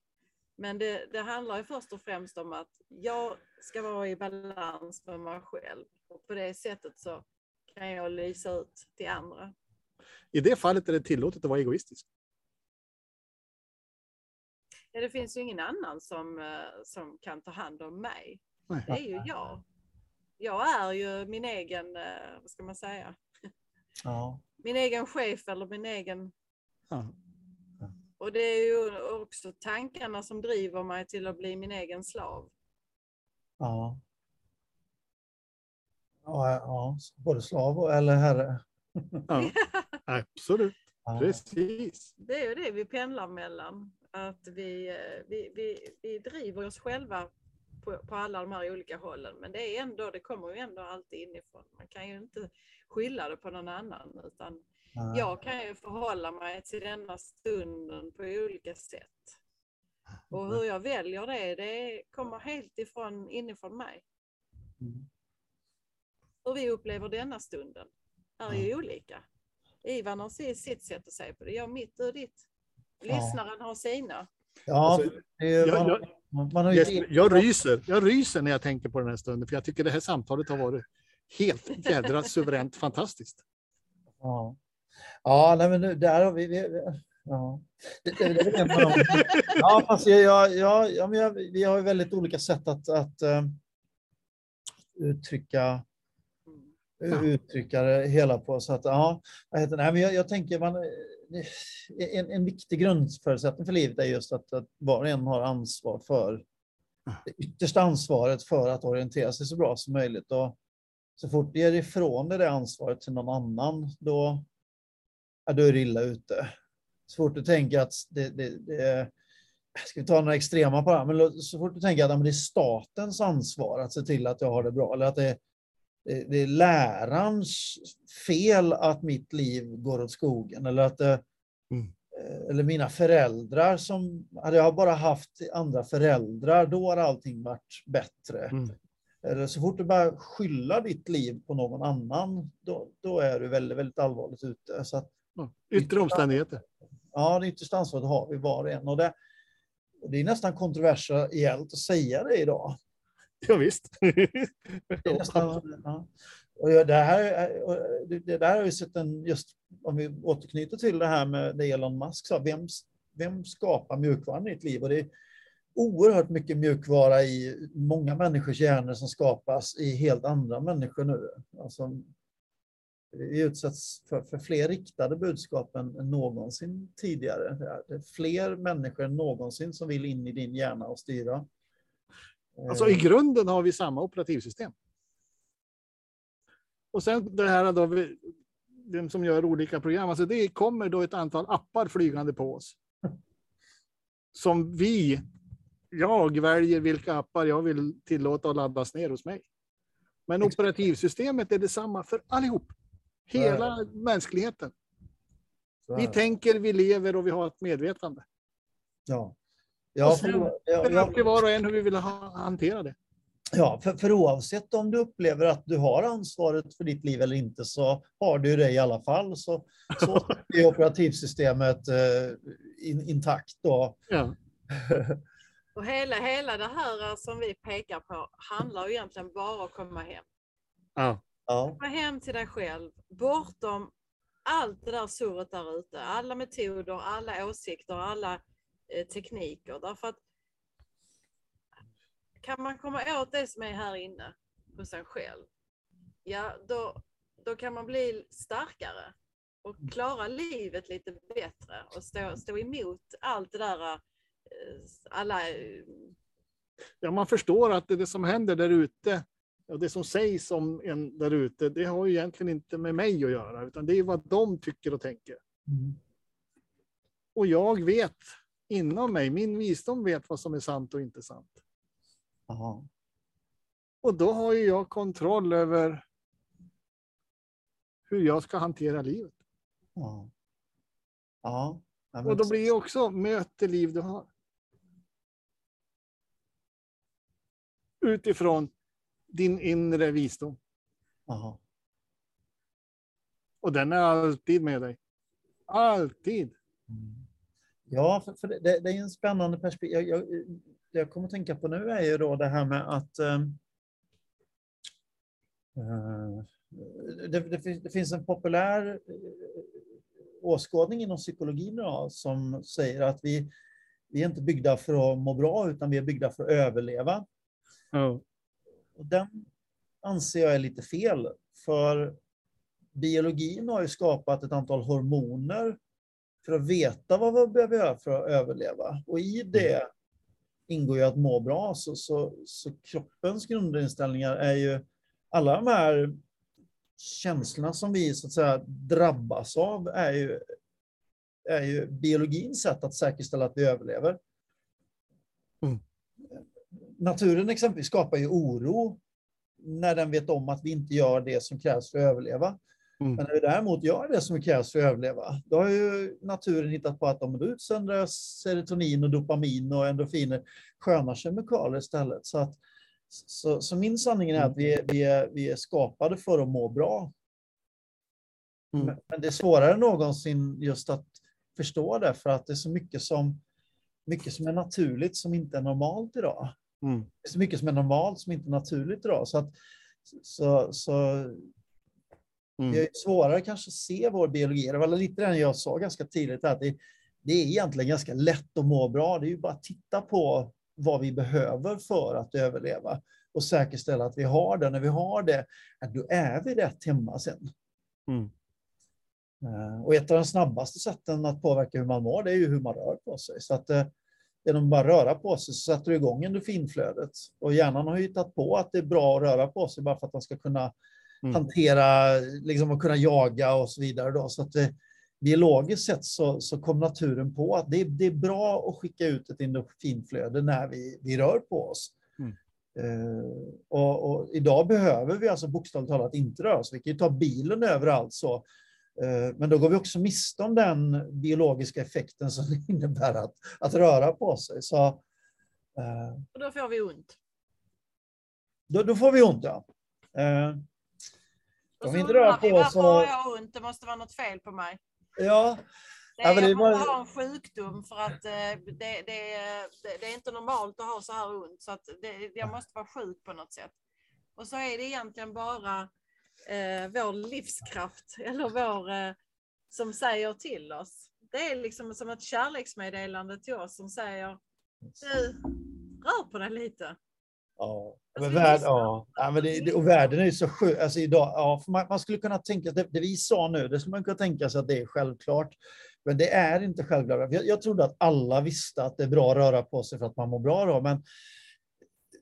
Men det, det handlar ju först och främst om att jag ska vara i balans med mig själv. Och på det sättet så kan jag lysa ut till andra. I det fallet är det tillåtet att vara egoistisk. Ja, det finns ju ingen annan som, eh, som kan ta hand om mig. Nej. Det är ju jag. Jag är ju min egen, eh, vad ska man säga, ja. min egen chef eller min egen... Ja. Och det är ju också tankarna som driver mig till att bli min egen slav. Ja. Ja, ja, både slav och, eller herre. Ja, absolut. Ja. Precis. Det är ju det vi pendlar mellan. Att vi, eh, vi, vi, vi driver oss själva på, på alla de här olika hållen. Men det, är ändå, det kommer ju ändå alltid inifrån. Man kan ju inte skylla det på någon annan. Utan Nej. jag kan ju förhålla mig till denna stunden på olika sätt. Och hur jag väljer det, det kommer helt ifrån inifrån mig. Mm. Hur vi upplever denna stunden är ju olika. Ivan har si- sitt sätt att se på det, jag mitt och ditt. Lyssnaren har sina. Ja, Alltså, det är, Jag, man, jag, man jag ryser. Jag ryser när jag tänker på den här stunden, för jag tycker det här samtalet har varit helt jädra suveränt fantastiskt. Ja, ja nej, men nu, där har vi... vi ja. Det, det, det vet man om. ja, fast jag, jag, ja, men jag, vi har ju väldigt olika sätt att, att eh, uttrycka, Mm. Ja. uttrycka det hela på. Så att, ja, vad heter det? Nej, men jag, jag tänker man, en, en viktig grundförutsättning för livet är just att, att var och en har ansvar för det yttersta ansvaret för att orientera sig så bra som möjligt. Och så fort du ger ifrån dig det ansvaret till någon annan, då, ja, då är du illa ute. Så fort du tänker att det, det, det ska vi ta några extrema på det här, men så fort du tänker att ja, det är statens ansvar att se till att jag har det bra, eller att det, det, det är lärarens fel att mitt liv går åt skogen, eller att det, Mm. eh, eller mina föräldrar som, hade jag bara haft andra föräldrar, då har allting varit bättre. Mm. Eller så fort du börjar skylla ditt liv på någon annan, då, då är du väldigt, väldigt allvarligt ute. Så att, Ja, Yttre omständigheter. ja, det yttersta ansvaret har vi var och en. Och det, det är nästan kontroversiellt att säga det idag. Ja, visst. Det, nästan, ja. och det, här, det, där har vi sett en, just om vi återknyter till det här med det Elon Musk sa, vem, vem skapar mjukvaran i ditt liv? Och det är oerhört mycket mjukvara i många människors hjärnor som skapas i helt andra människor nu. Alltså, vi utsätts för, för fler riktade budskap än, någonsin tidigare. Det är fler människor än någonsin som vill in i din hjärna och styra. Alltså i grunden har vi samma operativsystem. Och sen det här då, vi- vem som gör olika program, alltså det kommer då ett antal appar flygande på oss. Som vi, jag väljer vilka appar jag vill tillåta att laddas ner hos mig. Men operativsystemet är detsamma för allihop. Hela mänskligheten. Så Vi tänker, vi lever och vi har ett medvetande. Ja. Ja, Och sen- ja, upp till var och en hur vi vill ha, hantera det. ja, för, för oavsett om du upplever att du har ansvaret för ditt liv eller inte så har du det i alla fall. Så, så är operativsystemet eh, in, intakt. Då. Ja. Och hela, hela det här som vi pekar på handlar ju egentligen bara om att komma hem. Ja. Ja. Komma hem till dig själv, bortom allt det där surret där ute. Alla metoder, alla åsikter, alla eh, tekniker. Därför att kan man komma åt det som är här inne hos en själv, ja då, då kan man bli starkare och klara livet lite bättre och stå, stå emot allt det där, eh, alla eh, ja, man förstår att det, det som händer där ute och det som sägs om en där ute, det har ju egentligen inte med mig att göra, utan det är vad de tycker och tänker. Mm. Och jag vet inom mig, min visdom vet vad som är sant och inte sant. Ja. Och då har ju jag kontroll över hur jag ska hantera livet. Ja. Ja. Och då blir det också möt det liv du har. Utifrån din inre visdom. Ja. Och den är alltid med dig. Alltid. Mm. Ja, för, för det, det är en spännande perspektiv. Jag, jag, det jag kommer att tänka på nu är ju då det här med att eh, det, det, finns, det finns en populär eh, åskådning inom psykologin idag som säger att vi, vi är inte byggda för att må bra, utan vi är byggda för att överleva. Ja. Och den anser jag är lite fel, för biologin har ju skapat ett antal hormoner för att veta vad vi behöver göra för att överleva. Och i det ingår ju att må bra, så, så, så kroppens grundinställningar är ju alla de här känslorna som vi så att säga drabbas av är ju, är ju biologins sätt att säkerställa att vi överlever. Mm. Naturen exempelvis skapar ju oro när den vet om att vi inte gör det som krävs för att överleva. Mm. Men när vi däremot gör det som krävs för att överleva, då har ju naturen hittat på att om då utsöndras serotonin och dopamin och endorfiner, sköna kemikalier istället. Så, att, så, så min sanning är att vi vi, är, vi är skapade för att må bra. Mm. Men, men det är svårare än någonsin just att förstå det, för att det är så mycket som, mycket som är naturligt som inte är normalt idag. Mm. Det är så mycket som är normalt som inte är naturligt idag. Så, att, så, så det Mm. är svårare kanske att se vår biologi. Det var lite det jag sa ganska tidigt, att det, det är egentligen ganska lätt att må bra. Det är ju bara att titta på vad vi behöver för att överleva och säkerställa att vi har det. När vi har det, då är vi rätt hemma sen. Mm. Eh, Och ett av de snabbaste sätten att påverka hur man mår, det är ju hur man rör på sig. Så att eh, genom att bara röra på sig så sätter du igång endorfinflödet. Och hjärnan har ju hittat på att det är bra att röra på sig bara för att man ska kunna Mm. hantera, liksom att kunna jaga och så vidare. Då. Så att det, biologiskt sett så, så kom naturen på att det, är- det är bra att skicka ut ett endorfinflöde när vi, vi rör på oss. Mm. Eh, och, och idag behöver vi alltså bokstavligt talat inte röra oss. Vi kan ju ta bilen överallt så. Eh, men då går vi också miste om den biologiska effekten som det innebär att, att röra på sig. Så, eh, och då får vi ont. då, då får vi ont, ja. Och så inte undrar vi, varför så- har jag ont? Det måste vara något fel på mig. ja, Det Ja, är, men det var- ha en sjukdom för att eh, det, det, det, det är inte normalt att ha så här ont. Så att det, jag måste vara sjuk på något sätt. Och så är det egentligen bara eh, vår livskraft eller vår eh, som säger till oss. Det är liksom som ett kärleksmeddelande till oss som säger du, rör på dig lite. Ja, Alltså, men vi värld, ja. ja men det, och världen är ju så sjuk. Alltså idag, ja, man, man skulle kunna tänka, det, det vi sa nu, det skulle man kunna tänka sig att det är självklart. Men det är inte självklart. Jag, jag trodde att alla visste att det är bra att röra på sig för att man mår bra då, men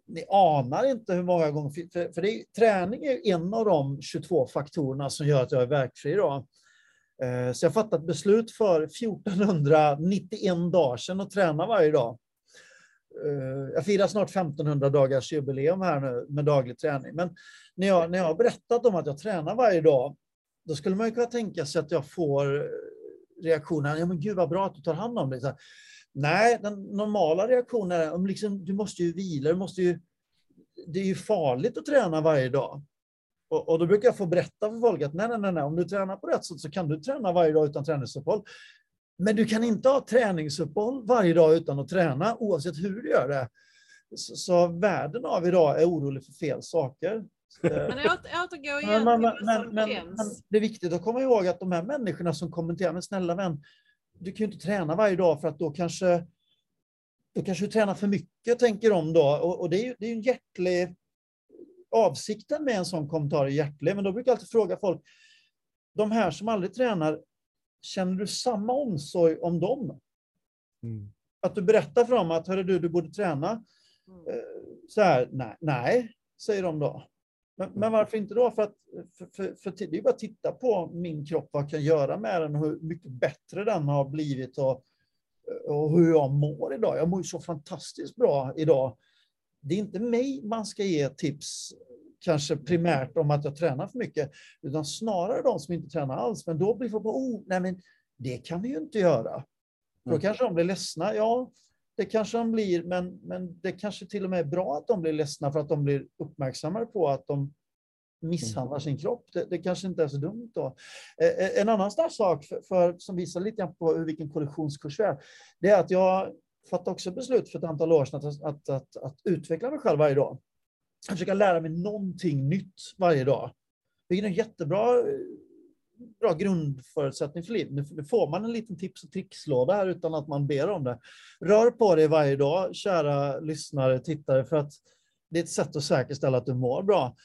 ni anar inte hur många gånger, för, för det är, träning är en av de 22 faktorerna som gör att jag är verkfri idag. Eh, Så jag fattade ett beslut för 1491 dagar sedan att träna varje dag. Eh, jag firar snart 1500 dagars jubileum här nu med daglig träning. Men när jag, när jag har berättat om att jag tränar varje dag, då skulle man ju kunna tänka sig att jag får reaktionen, ja men gud vad bra att du tar hand om dig. Nej, den normala reaktionen är, liksom, du måste ju vila, du måste ju, det är ju farligt att träna varje dag. Och, och då brukar jag få berätta för folk att nej, nej, nej, nej, om du tränar på rätt sätt så kan du träna varje dag utan träningsuppehåll. Men du kan inte ha träningsuppehåll varje dag utan att träna, oavsett hur du gör det. Så, så världen av idag är orolig för fel saker. Men men, men, men, det är viktigt att komma ihåg att de här människorna som kommenterar, men snälla vän, du kan ju inte träna varje dag för att då kanske, då kanske du tränar för mycket, tänker de då. Och, och det är ju det är en hjärtlig... Avsikten med en sån kommentar är hjärtlig, men då brukar jag alltid fråga folk, de här som aldrig tränar, känner du samma omsorg om dem? Mm. Att du berättar för dem att, hörru du, du borde träna. Mm. Eh, Så här, nej, nej säger de då. Men, men varför inte då? För, att, för, för, för det är bara att titta på min kropp, vad jag kan göra med den och hur mycket bättre den har blivit och, och hur jag mår idag. Jag mår ju så fantastiskt bra idag. Det är inte mig man ska ge tips, kanske primärt om att jag tränar för mycket, utan snarare de som inte tränar alls. Men då blir folk på, oh, nej men det kan vi ju inte göra. Då Mm. kanske de blir ledsna. Ja, det kanske de blir, men, men det kanske till och med är bra att de blir ledsna för att de blir uppmärksammade på att de misshandlar sin kropp. Det, det kanske inte är så dumt då. Eh, eh, En annan här sak för, för, som visar lite grann på hur- vilken kollisionskurs vi är, det är att jag fattade också beslut för ett antal år sedan att, att, att, att utveckla mig själv varje dag. Att försöka lära mig någonting nytt varje dag. Vilket är en jättebra bra grundförutsättning för livet. Nu nu får man en liten tips och trixlåda här utan att man ber om det. Rör på dig varje dag, kära lyssnare, tittare, för att det är ett sätt att säkerställa att du mår bra.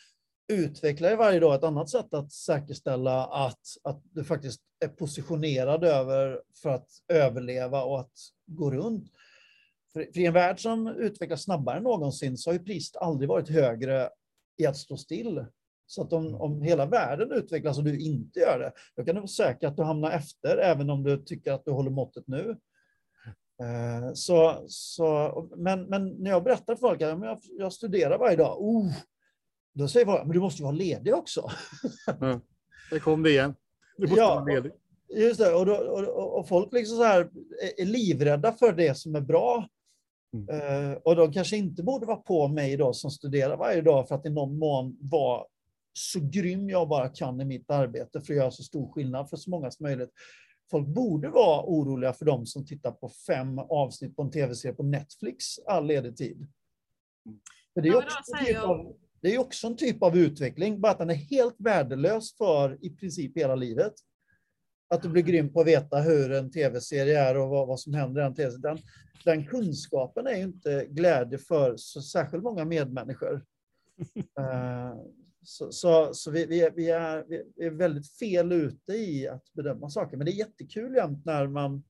Utveckla dig varje dag ett annat sätt att säkerställa att, att du faktiskt är positionerad över för att överleva och att gå runt. För, i en värld som utvecklas snabbare än någonsin så har ju priset aldrig varit högre i att stå still. Så att om, om hela världen utvecklas och du inte gör det, då kan du vara säker att du hamnar efter, även om du tycker att du håller måttet nu. Eh, Så, så, men, men när jag berättar för folk att jag, jag studerar varje dag, oh, då säger folk, men du måste ju vara ledig också. Där kom det igen. Du måste Ja. vara ledig. Just det, och, då, och, och folk liksom så här är, är livrädda för det som är bra. Mm. Eh, och de kanske inte borde vara på mig då som studerar varje dag för att i någon mån vara så grym jag bara kan i mitt arbete för att göra så stor skillnad för så många som möjligt. Folk borde vara oroliga för de som tittar på fem avsnitt på en tv-serie på Netflix all ledig tid. För det, är också en typ av, det är också en typ av utveckling, bara att den är helt värdelös för i princip hela livet. Att du blir grym på att veta hur en tv-serie är och vad, vad som händer i en tv-serie. Den, den kunskapen är ju inte glädje för så särskilt många medmänniskor. Eh, så så, så vi, vi, är, vi, är, vi är väldigt fel ute i att bedöma saker. Men det är jättekul jämt när man,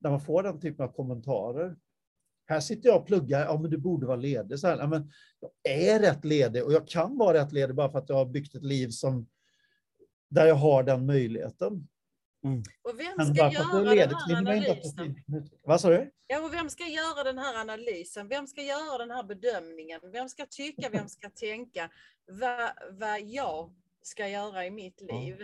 när man får den typen av kommentarer. Här sitter jag och pluggar, ja men du borde vara ledig. Så här, ja, men jag är rätt ledig och jag kan vara rätt ledig bara för att jag har byggt ett liv som, där jag har den möjligheten. Och vem ska göra den här analysen? Vad sa du? Ja, och vem ska göra den här analysen? Vem ska göra den här bedömningen? Vem ska tycka, vem ska tänka? Vad, vad jag ska göra i mitt liv?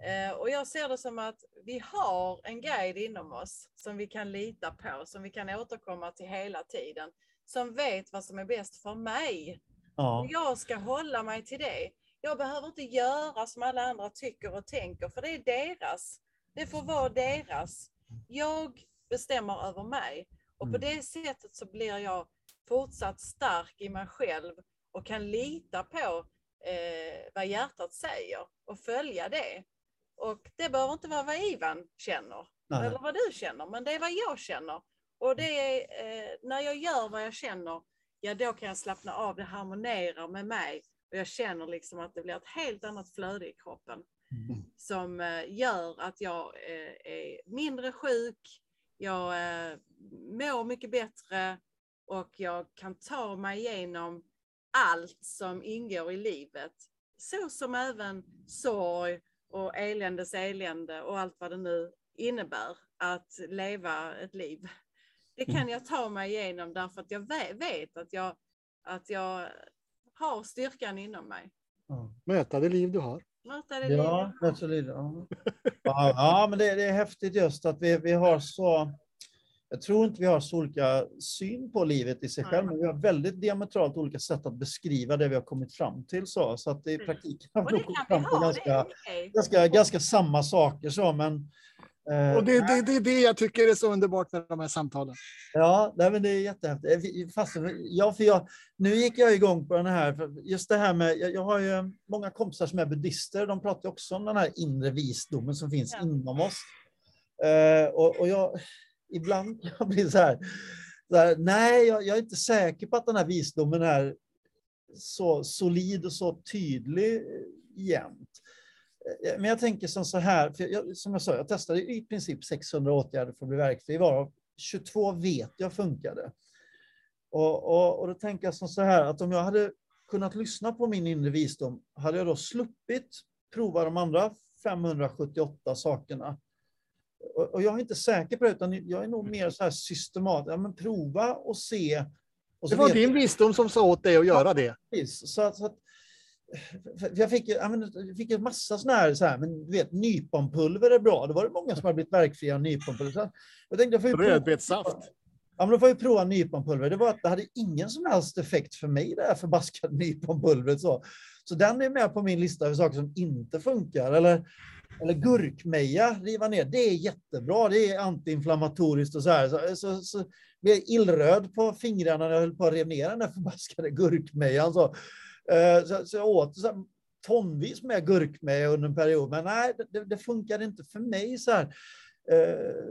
Eh, och jag ser det som att vi har en guide inom oss som vi kan lita på, som vi kan återkomma till hela tiden, som vet vad som är bäst för mig. Ja. Och jag ska hålla mig till det. Jag behöver inte göra som alla andra tycker och tänker, för det är deras. Det får vara deras. Jag bestämmer över mig. Och på Mm. det sättet så blir jag fortsatt stark i mig själv och kan lita på eh, vad hjärtat säger och följa det. Och det behöver inte vara vad Ivan känner Nej. eller vad du känner, men det är vad jag känner. Och det är eh, när jag gör vad jag känner, ja då kan jag slappna av, det harmonerar med mig och jag känner liksom att det blir ett helt annat flöde i kroppen Mm. som eh, gör att jag eh, är mindre sjuk, jag eh, mår mycket bättre och jag kan ta mig igenom allt som ingår i livet. Så som även sorg och eländes elände och allt vad det nu innebär att leva ett liv. Det kan jag ta mig igenom därför att jag ve- vet att jag, att jag har styrkan inom mig. Ja. Möta det liv du har. Möta det Ja, livet. absolut. Ja, ja, ja men det, det är häftigt just att vi, vi har så... Jag tror inte vi har så olika syn på livet i sig själv, men vi har väldigt diametralt olika sätt att beskriva det vi har kommit fram till. Så, så att i praktiken har vi nog kommit fram till ganska, ganska, ganska samma saker. Så, men, Och det, det, det är det jag tycker är så underbart med de här samtalen. Ja, nej, men det är jättehäftigt. Eh, Fast, ja, för jag, nu gick jag igång på den här, just det här med, jag, jag har ju många kompisar som är buddister, de pratar också om den här inre visdomen som finns Ja. inom oss. Eh, och, och jag, ibland kan jag bli så här, så här nej, jag, jag är inte säker på att den här visdomen är så solid och så tydlig eh, jämt. Eh, Men jag tänker som så här, för jag, som jag sa, jag testade i princip 600 åtgärder för att bli verkfri, varav 22 vet jag funkade. Och, och, och då tänker jag som så här, att om jag hade kunnat lyssna på min inre visdom, hade jag då sluppit prova de andra 578 sakerna. Och, och jag är inte säker på det, utan jag är nog mer så här systematisk, ja, men prova och se. Och Det var din visdom som sa åt dig att göra det. Precis. Så att, så att, jag fick, jag, fick en massa sådana här, så här, men du vet, nyponpulver är bra. Det var det många som har blivit verkfria av nyponpulver. Jag tänkte, jag får ju Rödbetssaft. Ja, men då får jag prova nyponpulver. Det var att det hade ingen som helst effekt för mig, det här förbaskade nyponpulvret. Så. så den är med på min lista över saker som inte funkar. Eller, eller gurkmeja, riva ner. Det är jättebra. Det är antiinflammatoriskt och så här. Så, så, så blev jag illröd på fingrarna när jag höll på att riva ner den där förbaskade gurkmejan. Så, så, så jag åt så tonvis med gurkmeja under en period. Men nej, det, det funkade inte för mig. så här. Eh,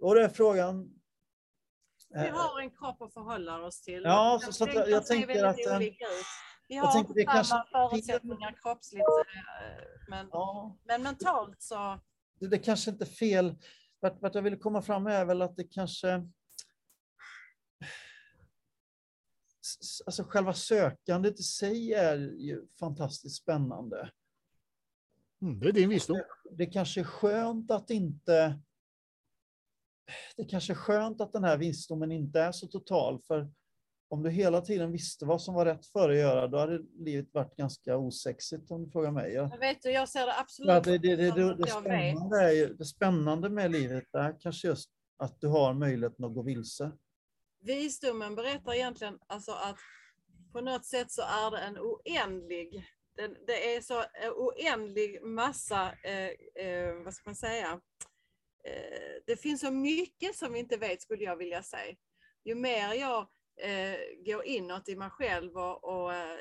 och det är frågan, Vi har en kropp att förhålla oss till. Ja, så- så att tänker jag- tänker att, eh. Vi har inte kanske- samma förutsättningar kroppsligt, eh, men, Ja, men mentalt så... det, det kanske inte är fel. Vart, vart jag ville komma fram är väl att det kanske... Alltså själva sökandet i sig är ju fantastiskt spännande. Mm, det är din visdom. Det kanske är skönt att inte... Det kanske är skönt att den här visdomen inte är så total, för om du hela tiden visste vad som var rätt för dig att göra, då hade livet varit ganska osexigt om du frågar mig. Jag, vet du, jag ser det absolut det, det, det, det, att det, spännande är ju, det spännande med livet är kanske just att du har möjligheten att gå vilse. Visdomen berättar egentligen alltså att på något sätt så är det en oändlig, det, det är så en oändlig massa, eh, eh, vad ska man säga, eh, det finns så mycket som vi inte vet skulle jag vilja säga. Ju mer jag eh, går inåt i mig själv och, och eh,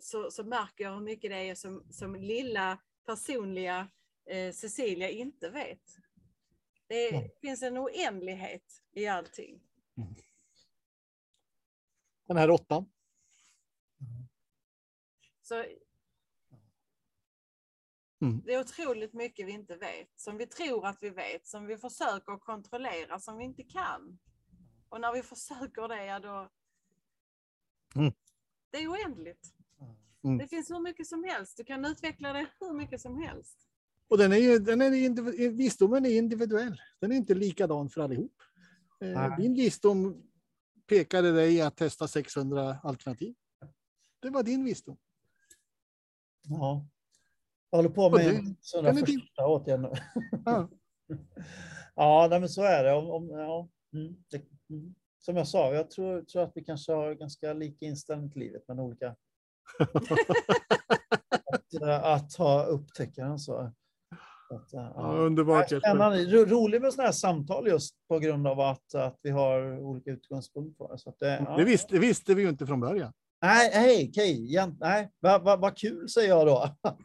så, så märker jag hur mycket det är som, som lilla personliga eh, Cecilia inte vet. Det Ja. finns en oändlighet i allting. Den här råttan. Så Mm. Det är otroligt mycket vi inte vet, som vi tror att vi vet, som vi försöker kontrollera, som vi inte kan. Och när vi försöker det, ja då... Mm. Det är oändligt. Mm. Det finns hur mycket som helst. Du kan utveckla det hur mycket som helst. Och den är ju, den är visdomen är individuell. Den är inte likadan för allihop. Eh, Nej. Din visdom pekade dig att testa 600 alternativ. Det var din visdom. Ja. Jag håller på med din- första åtgärd nu. Ja. Ja, nej, men så är det. Om, om, ja, mm, det mm. Som jag sa, jag tror, tror att vi kanske har ganska lika inställning till livet, men olika. att, eh, att ha upptäckaren så. Att, eh, Ja, underbart. Ja, Jesper. Spännande. Ro- Roligt med sådana här samtal just på grund av att, att vi har olika utgångspunkter. Så att det, ja. Det, visste, det visste vi ju inte från början. Nej, hej, okej. Nej, vad va, vad kul säger jag då.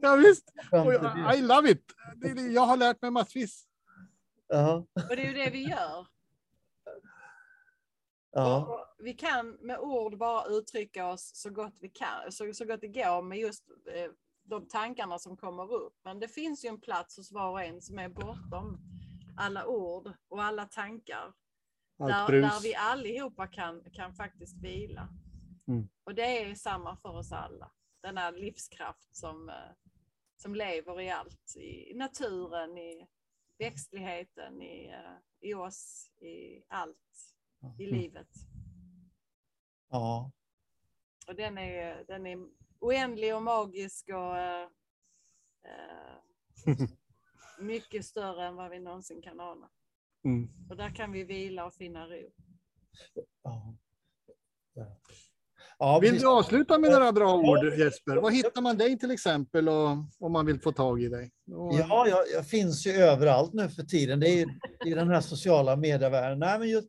ja, visst. Och jag, I love it. Det, det, jag har lärt mig massvis. Ja, Och det är ju det vi gör. ja, Och Vi kan med ord bara uttrycka oss så gott vi kan, så, så gott det går med just eh, de tankarna som kommer upp. Men det finns ju en plats hos var och en som är bortom alla ord och alla tankar. Allt Där, där vi allihopa kan, kan faktiskt vila. Mm. Och det är samma för oss alla. Denna livskraft som, eh, som lever i allt. I naturen, i växtligheten, i, eh, i oss, i allt i Mm. livet. ja. Och den är, den är oändlig och magisk och eh, eh, mycket större än vad vi någonsin kan ana. Mm. Och där kan vi vila och finna ro. Ja. Ja. Vill du avsluta med några bra ord Jesper? Var hittar man dig till exempel och, om man vill få tag i dig? Och- Ja, jag, jag finns ju överallt nu för tiden. Det är i den här sociala medievärlden. Nej, men just,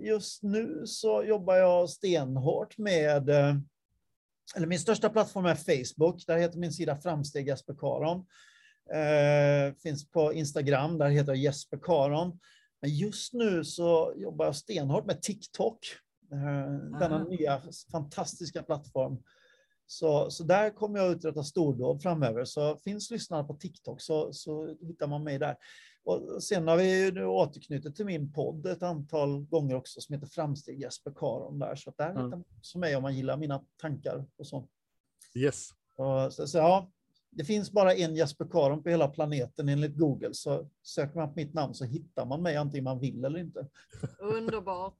just nu så jobbar jag stenhårt med, eh, eller min största plattform är Facebook. Där heter min sida Framsteg Jesper Karon. Eh, finns på Instagram, där heter jag Jesper Karon. Men just nu så jobbar jag stenhårt med TikTok. Eh, denna Aha. nya fantastiska plattform. Så, så där kommer jag uträtta stordåd framöver. Så finns lyssnare på TikTok så, så hittar man mig där. Och sen har vi ju nu återknutit till min podd ett antal gånger också som heter Framsteg Jesper Karon där. Så där Ja. hittar man också mig om man gillar mina tankar och så. Yes. Och så, så ja, det finns bara en Jesper Karon på hela planeten enligt Google. Så söker man på mitt namn så hittar man mig antingen man vill eller inte. Underbart.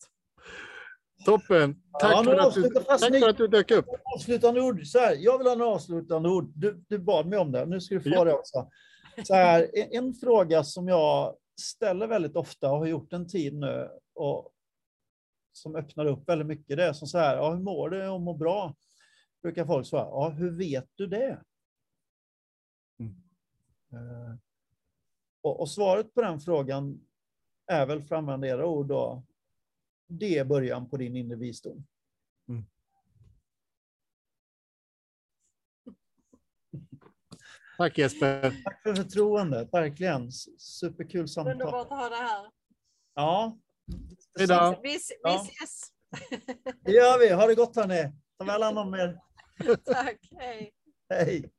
Toppen. Tack, Ja, nu för, att du, tack ni- för att du dök upp. Avslutande ord. Så här, jag vill ha en avslutande ord. Du, du bad mig om det. Nu ska du få Ja. det också. Så här, en, fråga som jag ställer väldigt ofta och har gjort en tid nu och som öppnar upp väldigt mycket. Det är som så här, ja, hur mår du och mår bra? Brukar folk svara, ja, hur vet du det? Mm. Eh, och, och svaret på den frågan är väl, för att använda era ord då, det är början på din inre visdom. Tack Jesper. Tack för förtroendet, verkligen. Superkul samtal. Underbart att ha det här. Ja, Hej då. Vi, vi Ja. ses. det gör vi. Ha det gott hörni. Ta väl hand om er. Tack. Hej. Hej.